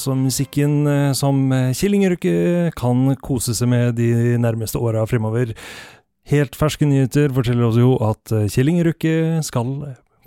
altså musikken eh, som eh, Kjell Inge Røkke kan kose seg med de nærmeste åra fremover. Helt ferske nyheter forteller oss jo at eh, Kjell Inge Røkke skal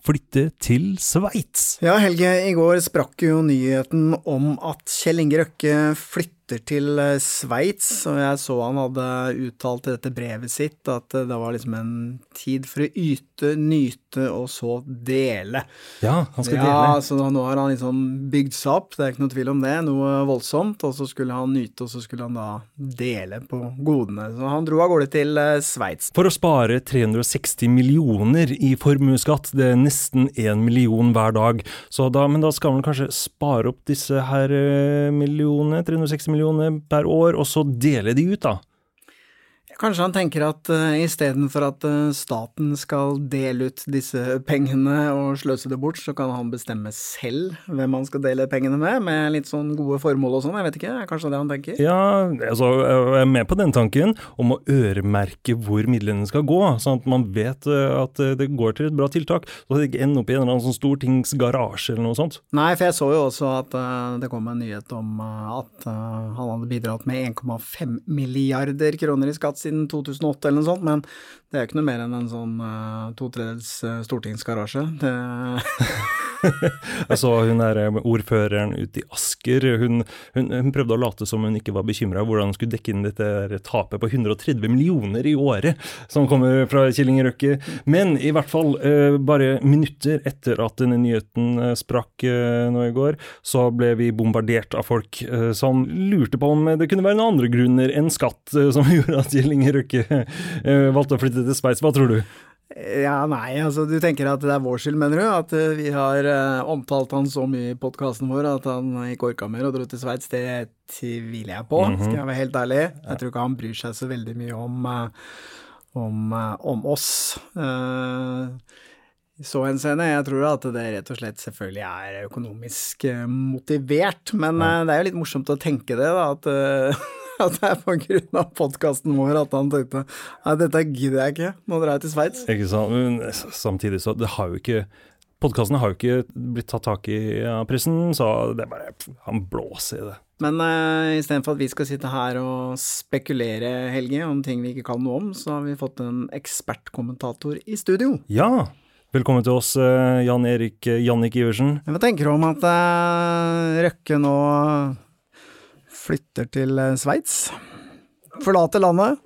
flytte til Sveits. Ja, Helge, i går sprakk jo nyheten om at Kjell Inge Røkke flytter til eh, Sveits, og jeg så han hadde uttalt i dette brevet sitt at eh, det var liksom en tid for å yte, nyte og så dele. Ja, han skal ja, dele. så nå har han liksom bygd seg opp, det er ikke noe tvil om det, noe voldsomt, og så skulle han nyte, og så skulle han da dele på godene. Så han dro av gårde til eh, Sveits. For å spare 360 millioner i formuesskatt, det er nesten én million hver dag. Så da, men da skal man kanskje spare opp disse her millionene, 360 millioner per år, og så dele de ut, da. Kanskje han tenker at uh, istedenfor at uh, staten skal dele ut disse pengene og sløse det bort, så kan han bestemme selv hvem han skal dele pengene med, med litt sånn gode formål og sånn, jeg vet ikke, er kanskje det han tenker? Ja, altså, jeg er med på den tanken om å øremerke hvor midlene skal gå, sånn at man vet uh, at det går til et bra tiltak, så det ikke ender opp i en eller annen sånn stortingsgarasje eller noe sånt. Nei, for jeg så jo også at uh, det kom en nyhet om uh, at han hadde bidratt med 1,5 milliarder kroner i skatt siden 2008 eller noe sånt, men det er jo ikke noe mer enn en sånn uh, to tredjedels uh, stortingsgarasje. Det Jeg så hun der eh, ordføreren ute i Asker, hun, hun, hun prøvde å late som hun ikke var bekymra hvordan hun skulle dekke inn dette tapet på 130 millioner i året som kommer fra Killing Røkke. Men i hvert fall, eh, bare minutter etter at denne nyheten eh, sprakk eh, nå i går, så ble vi bombardert av folk eh, som lurte på om det kunne være noen andre grunner enn skatt eh, som gjorde at Kjell Inge Røkke eh, valgte å flytte til Sveits. Hva tror du? Ja, nei, altså du tenker at det er vår skyld, mener du? At uh, vi har uh, omtalt han så mye i podkasten vår at han ikke orka mer og dro til Sveits, det tviler jeg på, Mhm. skal jeg være helt ærlig. Jeg tror ikke han bryr seg så veldig mye om, uh, om, om oss. I så henseende, jeg tror at det rett og slett selvfølgelig er økonomisk motivert, men det er jo litt morsomt å tenke det, da, at at det er på grunn av podkasten vår at han tenkte nei, dette gidder jeg ikke, nå drar jeg til Sveits. Ikke sant? Men samtidig så det har jo ikke Podkastene har jo ikke blitt tatt tak i av pressen, så det er bare Han blåser i det. Men uh, istedenfor at vi skal sitte her og spekulere, Helge, om ting vi ikke kan noe om, så har vi fått en ekspertkommentator i studio. Ja, velkommen til oss, eh, Jan Erik eh, Jannik Iversen. Hva tenker du om at Røkke nå flytter til uh, Sveits? Forlater landet?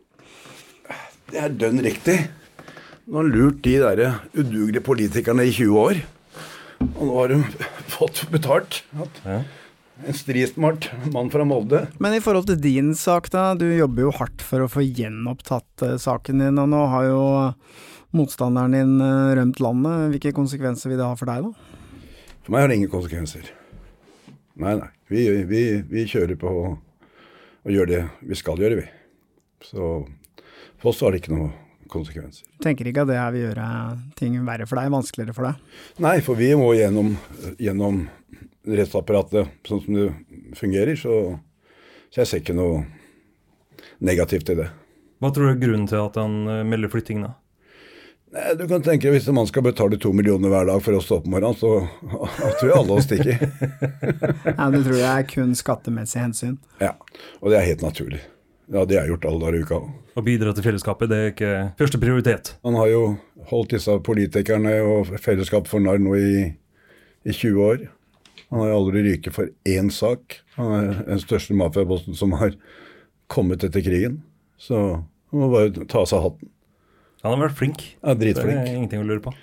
Det er dønn riktig. Nå har lurt de der udugelige politikerne i 20 år. Og nå har de fått betalt. Ja. En strismart mann fra Molde. Men i forhold til din sak, da. Du jobber jo hardt for å få gjenopptatt uh, saken din, og nå har jo motstanderen din uh, rømt landet. Hvilke konsekvenser vil det ha for deg, da? For meg har det ingen konsekvenser. Nei, nei. Vi, vi, vi kjører på og gjør det vi skal gjøre, vi. Så for oss har det ikke noen konsekvenser. Tenker ikke at det her vil gjøre ting verre for deg, vanskeligere for deg? Nei, for vi må gjennom, gjennom rettsapparatet sånn som det fungerer, så, så jeg ser ikke noe negativt i det. Hva tror du er grunnen til at han eh, melder flytting, da? Nei, Du kan tenke Hvis en mann skal betale to millioner hver dag for å stå opp om morgenen, så tror jeg alle oss stikker. Nei, det tror jeg er kun skattemessig hensyn. Ja, Og det er helt naturlig. Ja, Det har jeg gjort alle dager i uka. Å bidra til fellesskapet, det er ikke første prioritet. Han har jo holdt disse politikerne og fellesskap for narr nå i, i 20 år. Han har jo aldri ryket for én sak. Han er den største mafiabossen som har kommet etter krigen. Så han må bare ta av seg hatten. Han har vært flink. Ja, dritflink. Det er ingenting å lure på.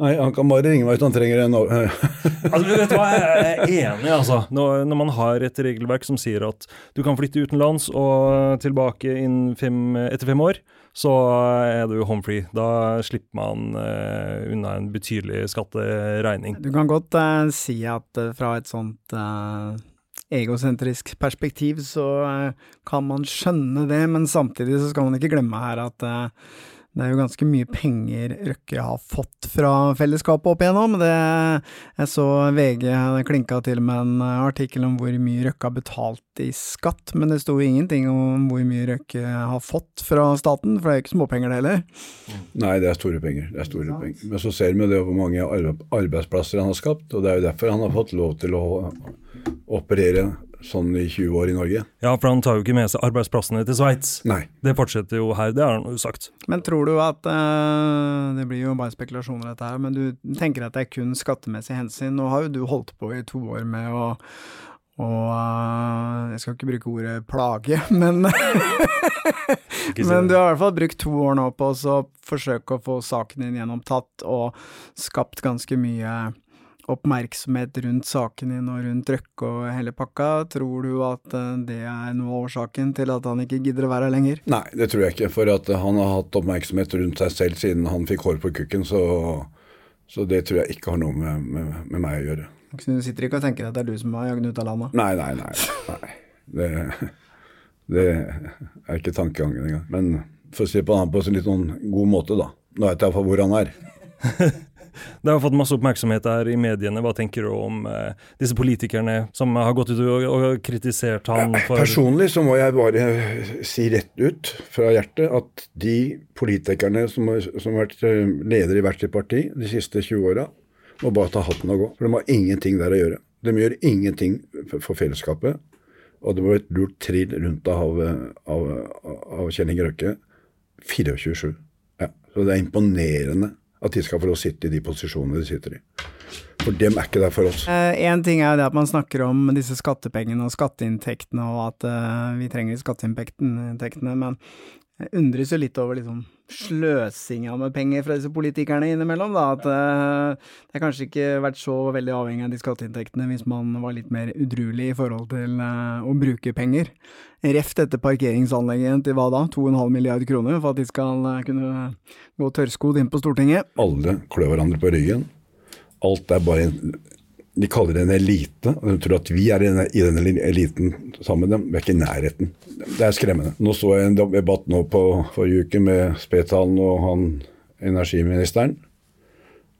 Nei, Han kan bare ringe meg hvis han trenger en Altså, vet du hva, Jeg er enig, altså. Når, når man har et regelverk som sier at du kan flytte utenlands og tilbake fem, etter fem år, så er du home free. Da slipper man uh, unna en betydelig skatteregning. Du kan godt uh, si at uh, fra et sånt egosentrisk perspektiv så kan man skjønne det, men samtidig så skal man ikke glemme her at det er jo ganske mye penger Røkke har fått fra fellesskapet opp igjennom. Det, jeg så VG klinka til med en artikkel om hvor mye Røkke har betalt i skatt, men det sto ingenting om hvor mye Røkke har fått fra staten, for det er jo ikke småpenger det heller. Nei, det er store penger. det er store penger. Men så ser vi det hvor mange arbeidsplasser han har skapt, og det er jo derfor han har fått lov til å operere sånn i 20 år i Norge. Ja, for han tar jo ikke med seg arbeidsplassene til Sveits. Nei. Det fortsetter jo her, det har han jo sagt. Men tror du at uh, Det blir jo bare spekulasjoner, dette her, men du tenker at det er kun skattemessig hensyn. Nå har jo du holdt på i to år med å og uh, jeg skal ikke bruke ordet plage, men Men du har i hvert fall brukt to år nå på å forsøke å få saken din gjennomtatt, og skapt ganske mye oppmerksomhet rundt saken din og rundt Røkke og hele pakka. Tror du at uh, det er noe av årsaken til at han ikke gidder å være her lenger? Nei, det tror jeg ikke. For at han har hatt oppmerksomhet rundt seg selv siden han fikk hår på kukken. Så, så det tror jeg ikke har noe med, med, med meg å gjøre. Så du sitter ikke og tenker at det er du som har jagd ut av landet? Nei, nei, nei. nei. Det, det er ikke tankegangen engang. Men for å se på han på en litt sånn god måte, da. Nå vet jeg iallfall hvor han er. Det har fått masse oppmerksomhet her i mediene. Hva tenker du om eh, disse politikerne som har gått ut og, og kritisert han for Personlig så må jeg bare si rett ut fra hjertet at de politikerne som har, som har vært ledere i hvert sitt parti de siste 20 åra, må bare ta hatten og gå. For de har ingenting der å gjøre. De gjør ingenting for fellesskapet. Og det var et lurt trill rundt av, av, av Kjell Inge Røkke. 24-7. Ja, så det er imponerende at de skal få lov å sitte i de posisjonene de sitter i. For dem er ikke der for oss. Én uh, ting er jo det at man snakker om disse skattepengene og skatteinntektene, og at uh, vi trenger skatteinntektene, men jeg undres jo litt over liksom sløsinga med penger fra disse politikerne innimellom, da. At uh, det kanskje ikke vært så veldig avhengig av de skatteinntektene hvis man var litt mer udruelig i forhold til uh, å bruke penger. Ref dette parkeringsanlegget til hva da, 2,5 milliard kroner for at de skal uh, kunne gå tørrskodd inn på Stortinget? Alle klør hverandre på ryggen. Alt er bare de kaller det en elite, og de tror at vi er i denne eliten sammen med dem. Vi er ikke i nærheten. Det er skremmende. Nå så jeg en debatt nå på forrige uke med Spetalen og han energiministeren.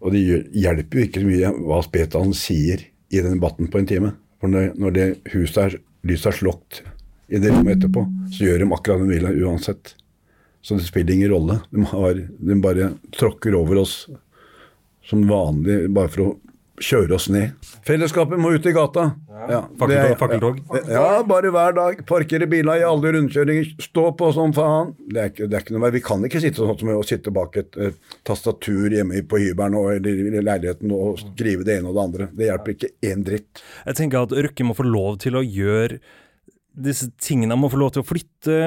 Og det hjelper jo ikke så mye hva Spetalen sier i den debatten på en time. For når det huset er, lyset er slått i det rommet etterpå, så gjør de akkurat det de vil uansett. Så det spiller ingen rolle. De, har, de bare tråkker over oss som vanlig bare for å kjøre oss ned. Fellesskapet må ut i gata. Ja, Fakkeltog? Ja, bare hver dag. Parkere biler i alle rundkjøringer. Stå på som faen. Det er ikke, det er ikke noe Vi kan ikke sitte sånn som å sitte bak et, et tastatur hjemme på hybelen eller i leiligheten og skrive det ene og det andre. Det hjelper ikke én dritt. Jeg tenker at Røkke må få lov til å gjøre disse tingene må få lov til å flytte,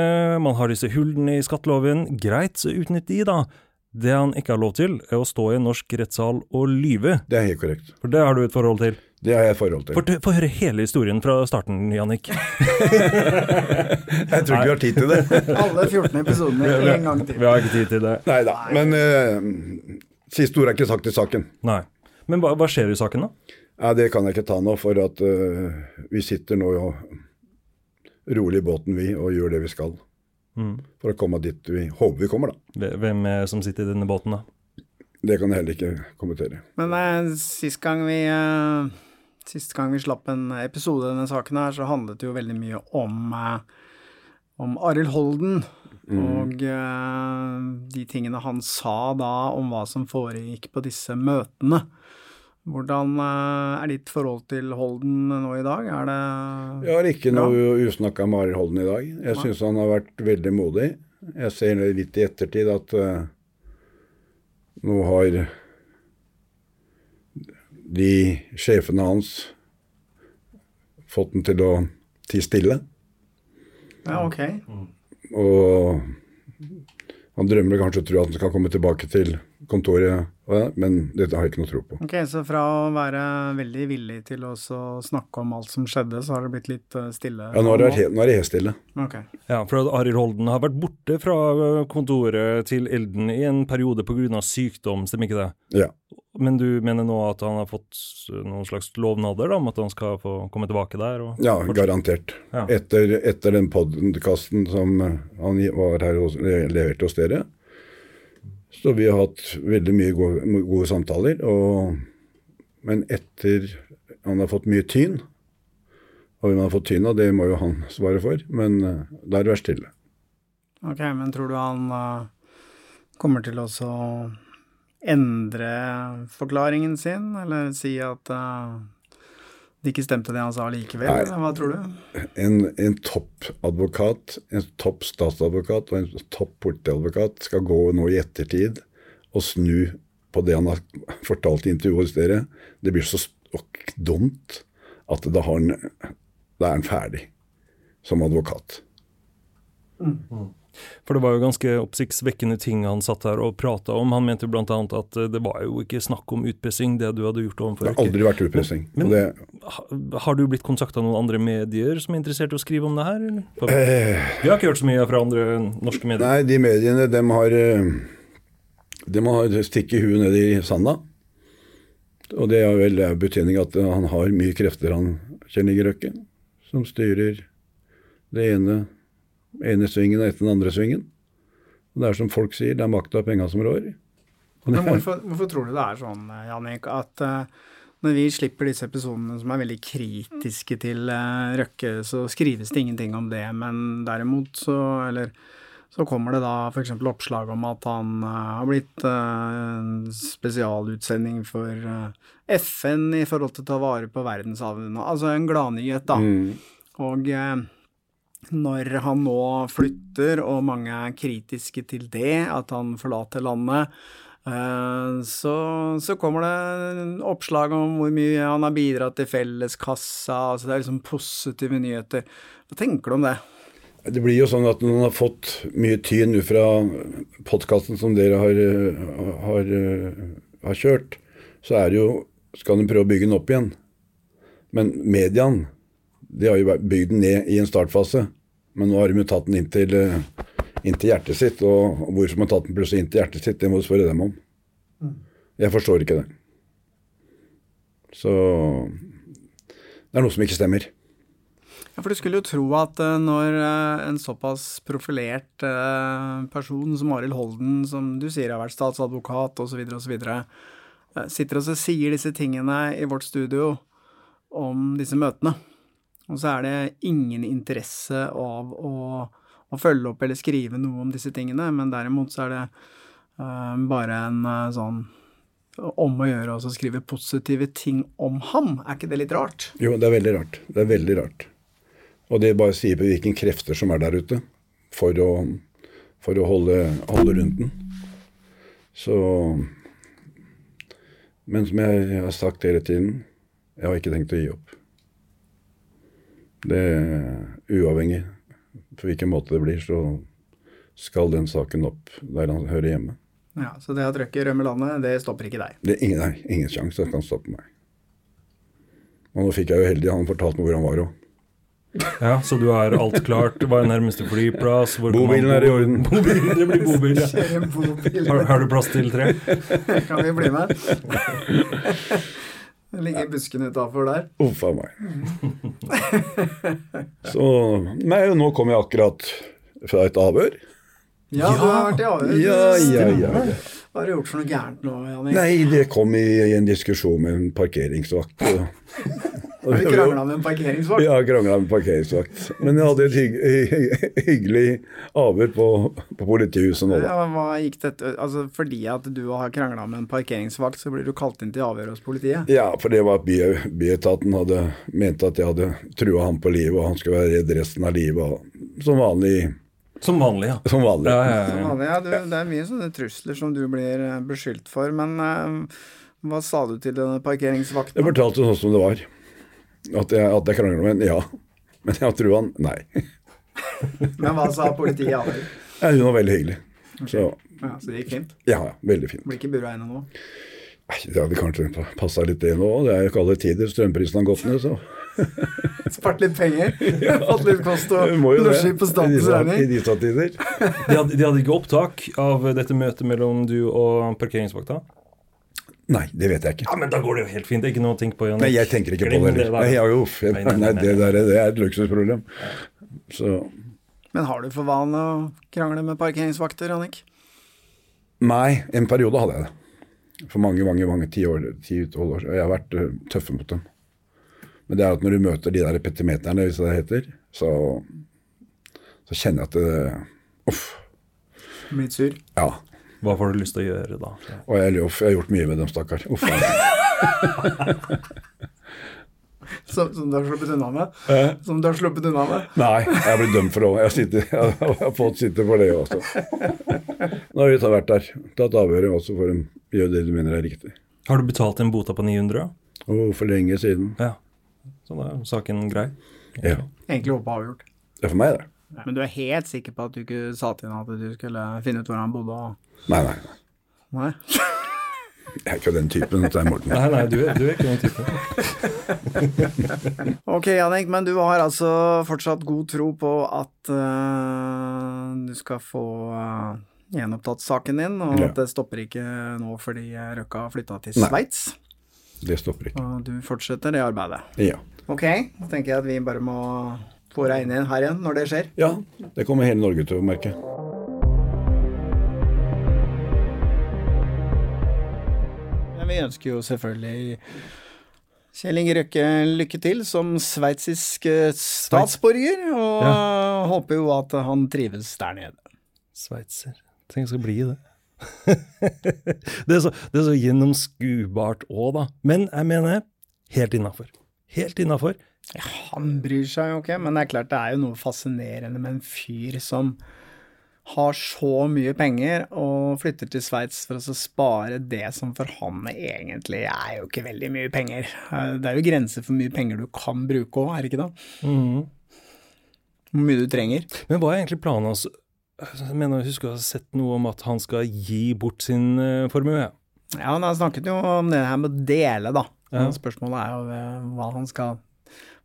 man har disse hullene i skatteloven. Greit, så utnytt de, da. Det han ikke har lov til, er å stå i en norsk rettssal og lyve. Det er helt korrekt. For det har du et forhold til? Det har jeg et forhold til. Få høre hele historien fra starten, Jannik. jeg tror ikke vi har tid til det. Alle 14 episodene en gang til. Vi har ikke tid til det. Nei da. Men uh, siste ord er ikke sagt i saken. Nei. Men hva, hva, skjer i saken, da? Ja, Det kan jeg ikke ta nå, for at uh, vi sitter nå rolig i båten, vi, og gjør det vi skal. Mm. For å komme dit vi håper vi kommer, da. Hvem er som sitter i denne båten, da? Det kan jeg heller ikke kommentere. Men uh, sist gang vi uh, Sist gang vi slapp en episode i denne saken her, så handlet det jo veldig mye om uh, om Arild Holden. Mm. Og uh, de tingene han sa da om hva som foregikk på disse møtene. Hvordan eh, er ditt forhold til Holden nå i dag? Er det Jeg har ikke noe usnakka med Arild Holden i dag. Jeg syns han har vært veldig modig. Jeg ser litt i ettertid at uh, nå har de sjefene hans fått den til å tie stille. Ja, ok. Og han drømmer kanskje og tror at han skal komme tilbake til kontoret men dette har jeg ikke noe tro på. Ok, Så fra å være veldig villig til å snakke om alt som skjedde, så har det blitt litt eh, stille? Ja, nå er det, nå er det helt stille. Okay. Ja, for Arild Holden har vært borte fra eh, kontoret til Elden i en periode pga. sykdom, stemmer ikke det? Ja. Men du mener nå at han har fått noen slags lovnader da, om at han skal få komme tilbake der? ja, garantert. Ja. Etter, etter, den podkasten som han var her og leverte hos dere, så vi har hatt veldig mye gode, gode samtaler. Og, men etter han har fått mye tyn, og hvem han har fått tyn av, det må jo han svare for, men uh, da er det vært stille. Ok, men tror du han uh, kommer til å endre forklaringen sin, eller si at uh, det ikke stemte det han sa likevel? Nei. Hva tror du? En, en toppadvokat, en topp statsadvokat og en topp politiadvokat skal gå nå i ettertid og snu på det han har fortalt i intervjuet hos dere. Det blir så dumt at da, har han, da er han ferdig som advokat. For det var jo ganske oppsiktsvekkende ting han satt her og prata om. Han mente bl.a. at eh, det var jo ikke snakk om utpressing, det du hadde gjort overfor Det har aldri vært utpressing. Men- men det, Har du blitt kontakta av noen andre medier som er interessert i å skrive om det her? Eller? For eh, Vi har ikke hørt så mye fra andre norske medier. nei, de mediene, dem har eh, De må stikke huet ned i sanda. Og det er vel betydning at han har mye krefter, han Kjell Inge Røkke, som styrer det ene, ene svingen etter den andre svingen. Og det er som folk sier, det er makta og penga som rår. Men hvorfor, hvorfor tror du det er sånn, Jannik, at uh, når vi slipper disse episodene som er veldig kritiske til uh, Røkke, så skrives det ingenting om det, men derimot så, eller, så kommer det da f.eks. oppslag om at han uh, har blitt uh, en spesialutsending for uh, FN i forhold til å ta vare på verdenshavene. Altså en gladnyhet, da. Mm. Og eh, når han nå flytter, og mange er kritiske til det, at han forlater landet, eh, så, så kommer det oppslag om hvor mye han har bidratt til felleskassa. altså Det er liksom positive nyheter. Hva tenker du om det? Det blir jo sånn at når man har fått mye tyn ut fra podkasten som dere har, har, har kjørt, så er det jo skal de prøve å bygge den opp igjen. Men mediene de har jo bygd den ned i en startfase. Men nå har de jo tatt den inn til, eh, inn til hjertet sitt. Og hvorfor man har tatt den plutselig inn til hjertet sitt, det må du spørre dem om. Jeg forstår ikke det. Så det er noe som ikke stemmer. Ja, For du skulle jo tro at eh, når eh, en såpass profilert person som Arild Holden, som du sier har vært statsadvokat osv., osv., sitter og så sier disse tingene i vårt studio om disse møtene, og så er det ingen interesse av å, å følge opp eller skrive noe om disse tingene, men derimot så er det uh, bare en uh, sånn om å gjøre og skrive positive ting om ham. Er ikke det litt rart? Jo, det er veldig rart. Det er veldig rart. Og det bare sier på hvilke krefter som er der ute for å, for å holde, holde rundt den. Så Men som jeg har sagt hele tiden, jeg har ikke tenkt å gi opp. Det er uavhengig på hvilken måte det blir, så skal den saken opp der han hører hjemme. Ja, Så det at Røkke rømmer landet, det stopper ikke deg? Det er ingen, nei, ingen sjanse det kan stoppe meg. Og nå fikk jeg jo heldig, han fortalte meg hvor han var òg. Ja, Så du har alt klart? Hva er nærmeste flyplass? Hvor kan man Bobilen er i orden. Bobilen, det blir bobil, ja. Har, har du plass til tre? Kan vi bli med? Det ligger busken utafor der. Uff a meg. Så Nei, nå kom jeg akkurat fra et avhør. Ja, du har vært i avhør. Ja, ja, ja. ja. Hva har du gjort for noe gærent nå, Jannik? Nei, det kom i, i en diskusjon med en parkeringsvakt. og- du krangla med en parkeringsvakt? Ja, krangla med en parkeringsvakt. Men jeg hadde et hygg, hyggelig avhør på, på politihuset nå, da. Ja, hva gikk dette Altså, Fordi at du har krangla med en parkeringsvakt, så blir du kalt inn til avhør hos politiet? Ja, for det var at byetaten hadde ment at jeg hadde trua ham på livet, og han skulle være redd resten av livet. Og, som vanlig. Som vanlig, ja. Som vanlig. Ja, ja, Som vanlig, ja, du, det er mye sånne trusler som du blir eh, beskyldt for, men uh, hva sa du til denne parkeringsvakten? Jeg fortalte sånn som det var. At jeg, at jeg krangler med henne? ja. Men jeg tror han nei. Men hva sa politiet i avhør? Ja, hun var veldig hyggelig. Så Ja, så det gikk fint? ja, ja, veldig fint. Blir ikke bura inne nå? Nei, Det hadde kanskje passa litt det nå. Det er jo ikke alle tider strømprisen har gått ned, så Spart litt penger? Fått litt kost og losji på statens disse, i regning? disse tider. De hadde, de hadde ikke opptak av dette møtet mellom du og parkeringsvakta? Nei, det vet jeg ikke. Ja, men da går det jo helt fint. Det er ikke noe å tenke på, Jannik. Nei, jeg tenker ikke på Glem det heller. Nei, ja, uff, jeg, Nei, nei, det der er- det er et luksusproblem. Så Men har du for vane å krangle med parkeringsvakter, Annik? Nei, en periode hadde jeg det. For mange, mange, mange ti år, ti-tolv år siden. Jeg har vært uh, tøffe mot dem. Men det er at når du møter de der petimeterne, hvis det heter, så, så kjenner jeg at det Uff. Blitt sur? Ja. Hva får du lyst til å gjøre da? Og jeg, jeg har gjort mye med dem, stakkar. Uff. Som, som du har sluppet unna med? Eh? Som du har sluppet unna med? Nei, jeg blir dømt for det òg. Jeg, sitter- jeg har fått sitte for det også. Nå har vi vært der, tatt avhøret, også for å gjøre det du mener er riktig. Har du betalt en bota på 900? Oh, for lenge siden. Ja. Så da er saken grei. Ja. Egentlig håpet avgjort. Det er for meg, det. Men du er helt sikker på at du ikke sa til henne at du skulle finne ut hvor han bodde? og- Nei, nei. nei. Nei? Jeg er ikke den typen. Dette er Morten. Nei, nei, du er, du er ikke den typen. Ok, Jannik, men du har altså fortsatt god tro på at uh, du skal få uh, gjenopptatt saken din, og Ja. at det stopper ikke nå fordi Røkka har flytta til. Sveits, Det stopper ikke. og du fortsetter det arbeidet. Ja. Ok, så tenker jeg at vi bare må få deg inn her igjen når det skjer. ja, det kommer hele Norge til å merke. Men vi ønsker jo selvfølgelig Kjell Inge Røkke lykke til som sveitsisk eh, statsborger, og håper jo at han trives der nede. Sveitser. Tenk jeg skal bli det. det, er så, det er så gjennomskuebart òg, da. Men jeg mener helt innafor. Helt innafor. Han bryr seg jo ikke, men det er klart det er jo noe fascinerende med en fyr som har så mye penger og flytter til Sveits for å så spare det som for han egentlig er jo ikke veldig mye penger. Eh, Det er jo grenser for mye penger du kan bruke òg, er det ikke det? Mm. Hvor mye du trenger. Men hva er egentlig planen hans? Jeg mener, jeg husker å ha sett noe om at han skal gi bort sin eh, formue. Ja, han har snakket jo om det her med å dele, da. Ja. Spørsmålet er jo eh, han skal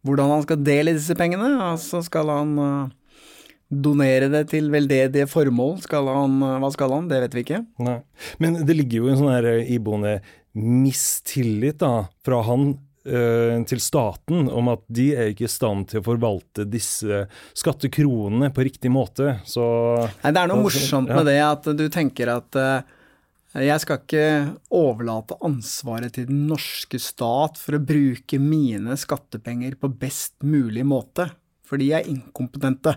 Hvordan han skal dele disse pengene. Og så skal han donere det til veldedige formål. Skal han, eh, hva skal han? Det vet vi ikke. Nei. Men det ligger jo en sånn her eh, iboende mistillit da, fra han eh, til staten om at de er ikke i stand til å forvalte disse skattekronene på riktig måte. Så Nei, det er noe morsomt med det at du tenker at eh, jeg skal ikke overlate ansvaret til den norske stat for å bruke mine skattepenger på best mulig måte, for de er inkompetente.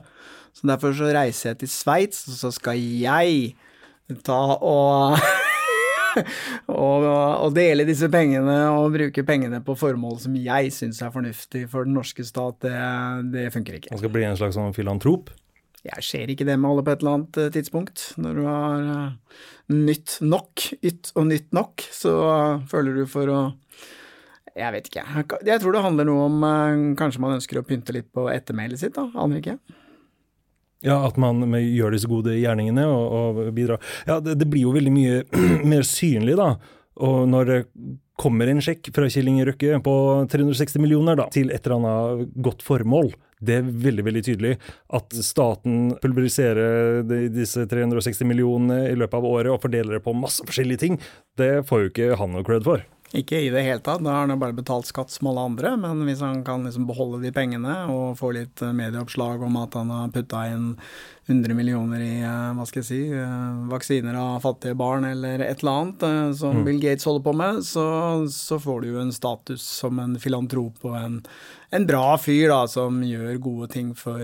Så derfor så reiser jeg til Sveits, og så skal jeg ta og og, og dele disse pengene og bruke pengene på formål som jeg syns er fornuftig for den norske stat, det, det funker ikke. Man skal bli en slags sånn filantrop. Jeg ser ikke det med alle på et eller annet eh, tidspunkt. Når du har eh, nytt nok, ytt og nytt nok, så føler du for å Jeg vet ikke. Jeg- Jeg tror det handler noe om eh, kanskje man ønsker å pynte litt på ettermælet sitt, da. Aner ikke. Ja, at man gjør disse gode gjerningene og, og bidrar. Ja, det, det blir jo veldig mye mer synlig, da. Og når det kommer en sjekk fra Kjell Inge Røkke på 360 millioner da, til et eller annet godt formål, det er veldig veldig tydelig at staten pulveriserer de, disse 360 millionene i løpet av året og fordeler det på masse forskjellige ting. Det får jo ikke han noe cred for. Ikke i det hele tatt, da har han jo bare betalt skatt som alle andre, men hvis han kan liksom beholde de pengene og få litt eh, medieoppslag om at han har putta inn 100 millioner i, eh, hva skal jeg si, eh, vaksiner av fattige barn eller et eller annet som Bill Gates holder på med, så, så får du jo en status som en filantrop og en, en bra fyr da, som gjør gode ting for,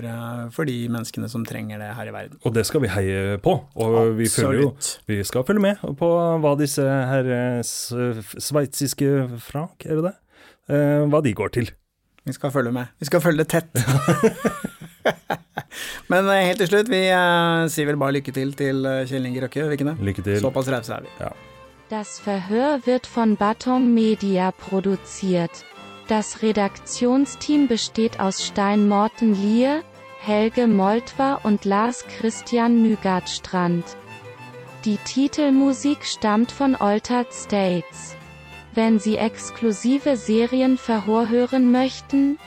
for de menneskene som trenger det her i verden. Og det skal vi heie på. Og vi, jo, vi skal følge med på hva disse her eh, s- sveitsiske frank, er det det? Eh, hva de går til. Vi skal følge med. Vi skal følge det tett. Men eh, helt til slutt, vi eh, sier vel bare lykke til til eh, Kjell Inge Røkke, gjør vi ikke det? Lykke til. Såpass rause er vi. Das Verhör wird von Baton Media produziert. Das Redaktionsteam besteht aus Stein Morten Lier, Helge Moltwer und Lars Christian Nygaard-Strand. Die Titelmusik stammt von Altered States. Wenn Sie exklusive Serienverhör hören möchten,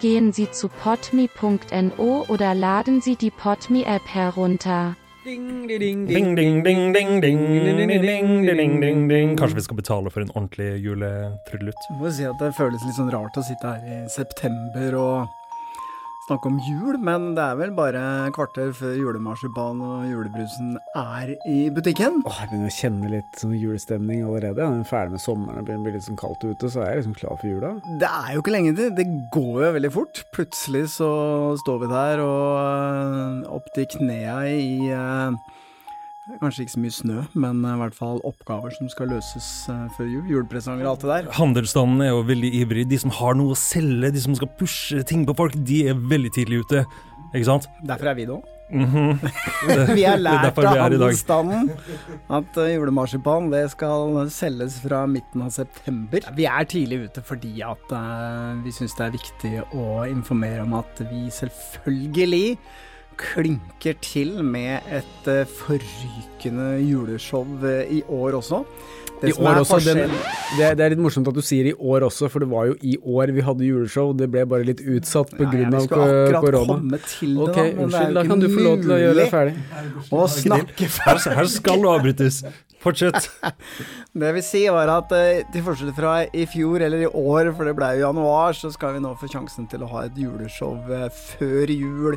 gehen Sie zu potme.no oder laden Sie die Potme App herunter. Ding, ding, ding, ding, ding, ding, ding, ding, ding, ding, ding. Kanskje vi skal betale for en ordentlig juletrudelutt? Må jo si at det føles litt sånn rart å sitte her i september og snakke om jul, men det er vel bare kvarter før julemarsipan og julebrusen er i butikken. Åh, jeg begynner å kjenne litt sånn julestemning allerede. Jeg er ferdig med sommeren, det begynner å bli litt sånn kaldt ute, så er jeg liksom klar for jula. Det er jo ikke lenge til, det går jo veldig fort. Plutselig så står vi der og øh, opp til knea i øh, Kanskje ikke så mye snø, men i hvert fall oppgaver som skal løses eh, før jul. Julepresanger og alt det der. Handelsstanden er jo veldig ivrig. De som har noe å selge, de som skal pushe ting på folk, de er veldig tidlig ute. Ikke sant? Derfor er vi det òg. Mhm. Vi har lært av handelsstanden at eh, julemarsipan det skal selges fra midten av september. Vi er tidlig ute fordi at eh, vi syns det er viktig å informere om at vi selvfølgelig klinker til med et eh, forrykende juleshow eh, i år også. Det I år er også, den, det, det er litt morsomt at du sier i år også, for det var jo i år vi hadde juleshow. Det ble bare litt utsatt pga. Ja, ja, korona. komme til det, Ok, da, men unnskyld, da kan du få lov til å gjøre det ferdig. å snakke Her, her skal det avbrytes. Fortsett. Det vil si var at eh, til forskjell fra i fjor eller i år, for det ble jo januar, så skal vi nå få sjansen til å ha et juleshow før jul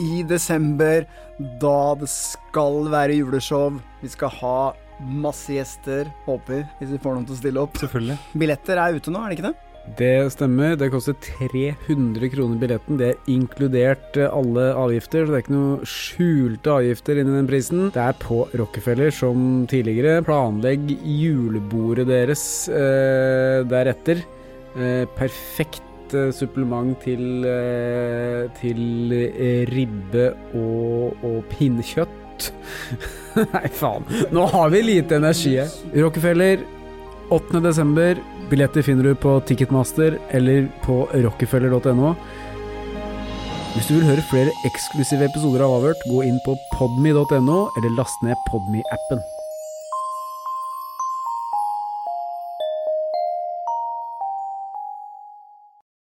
i desember, da det skal være juleshow. Vi skal ha masse gjester, håper, hvis vi får noen til å stille opp. Selvfølgelig. Billetter er ute nå, er det ikke det? Det stemmer. Det koster 300 kroner billetten. Det er inkludert eh, alle avgifter, så det er ikke noe skjulte avgifter inni den prisen. Det er på Rockefeller som tidligere. Planlegg julebordet deres eh, deretter. Eh, perfekt eh, supplement til, eh, til eh, ribbe og, og pinnekjøtt. Nei, faen. Nå har vi lite energi. Rockefeller 8. desember. Billetter finner du på Ticketmaster eller på rockefeller.no. Hvis du vil høre flere eksklusive episoder av Avhørt, gå inn på podme.no, eller last ned Podme-appen.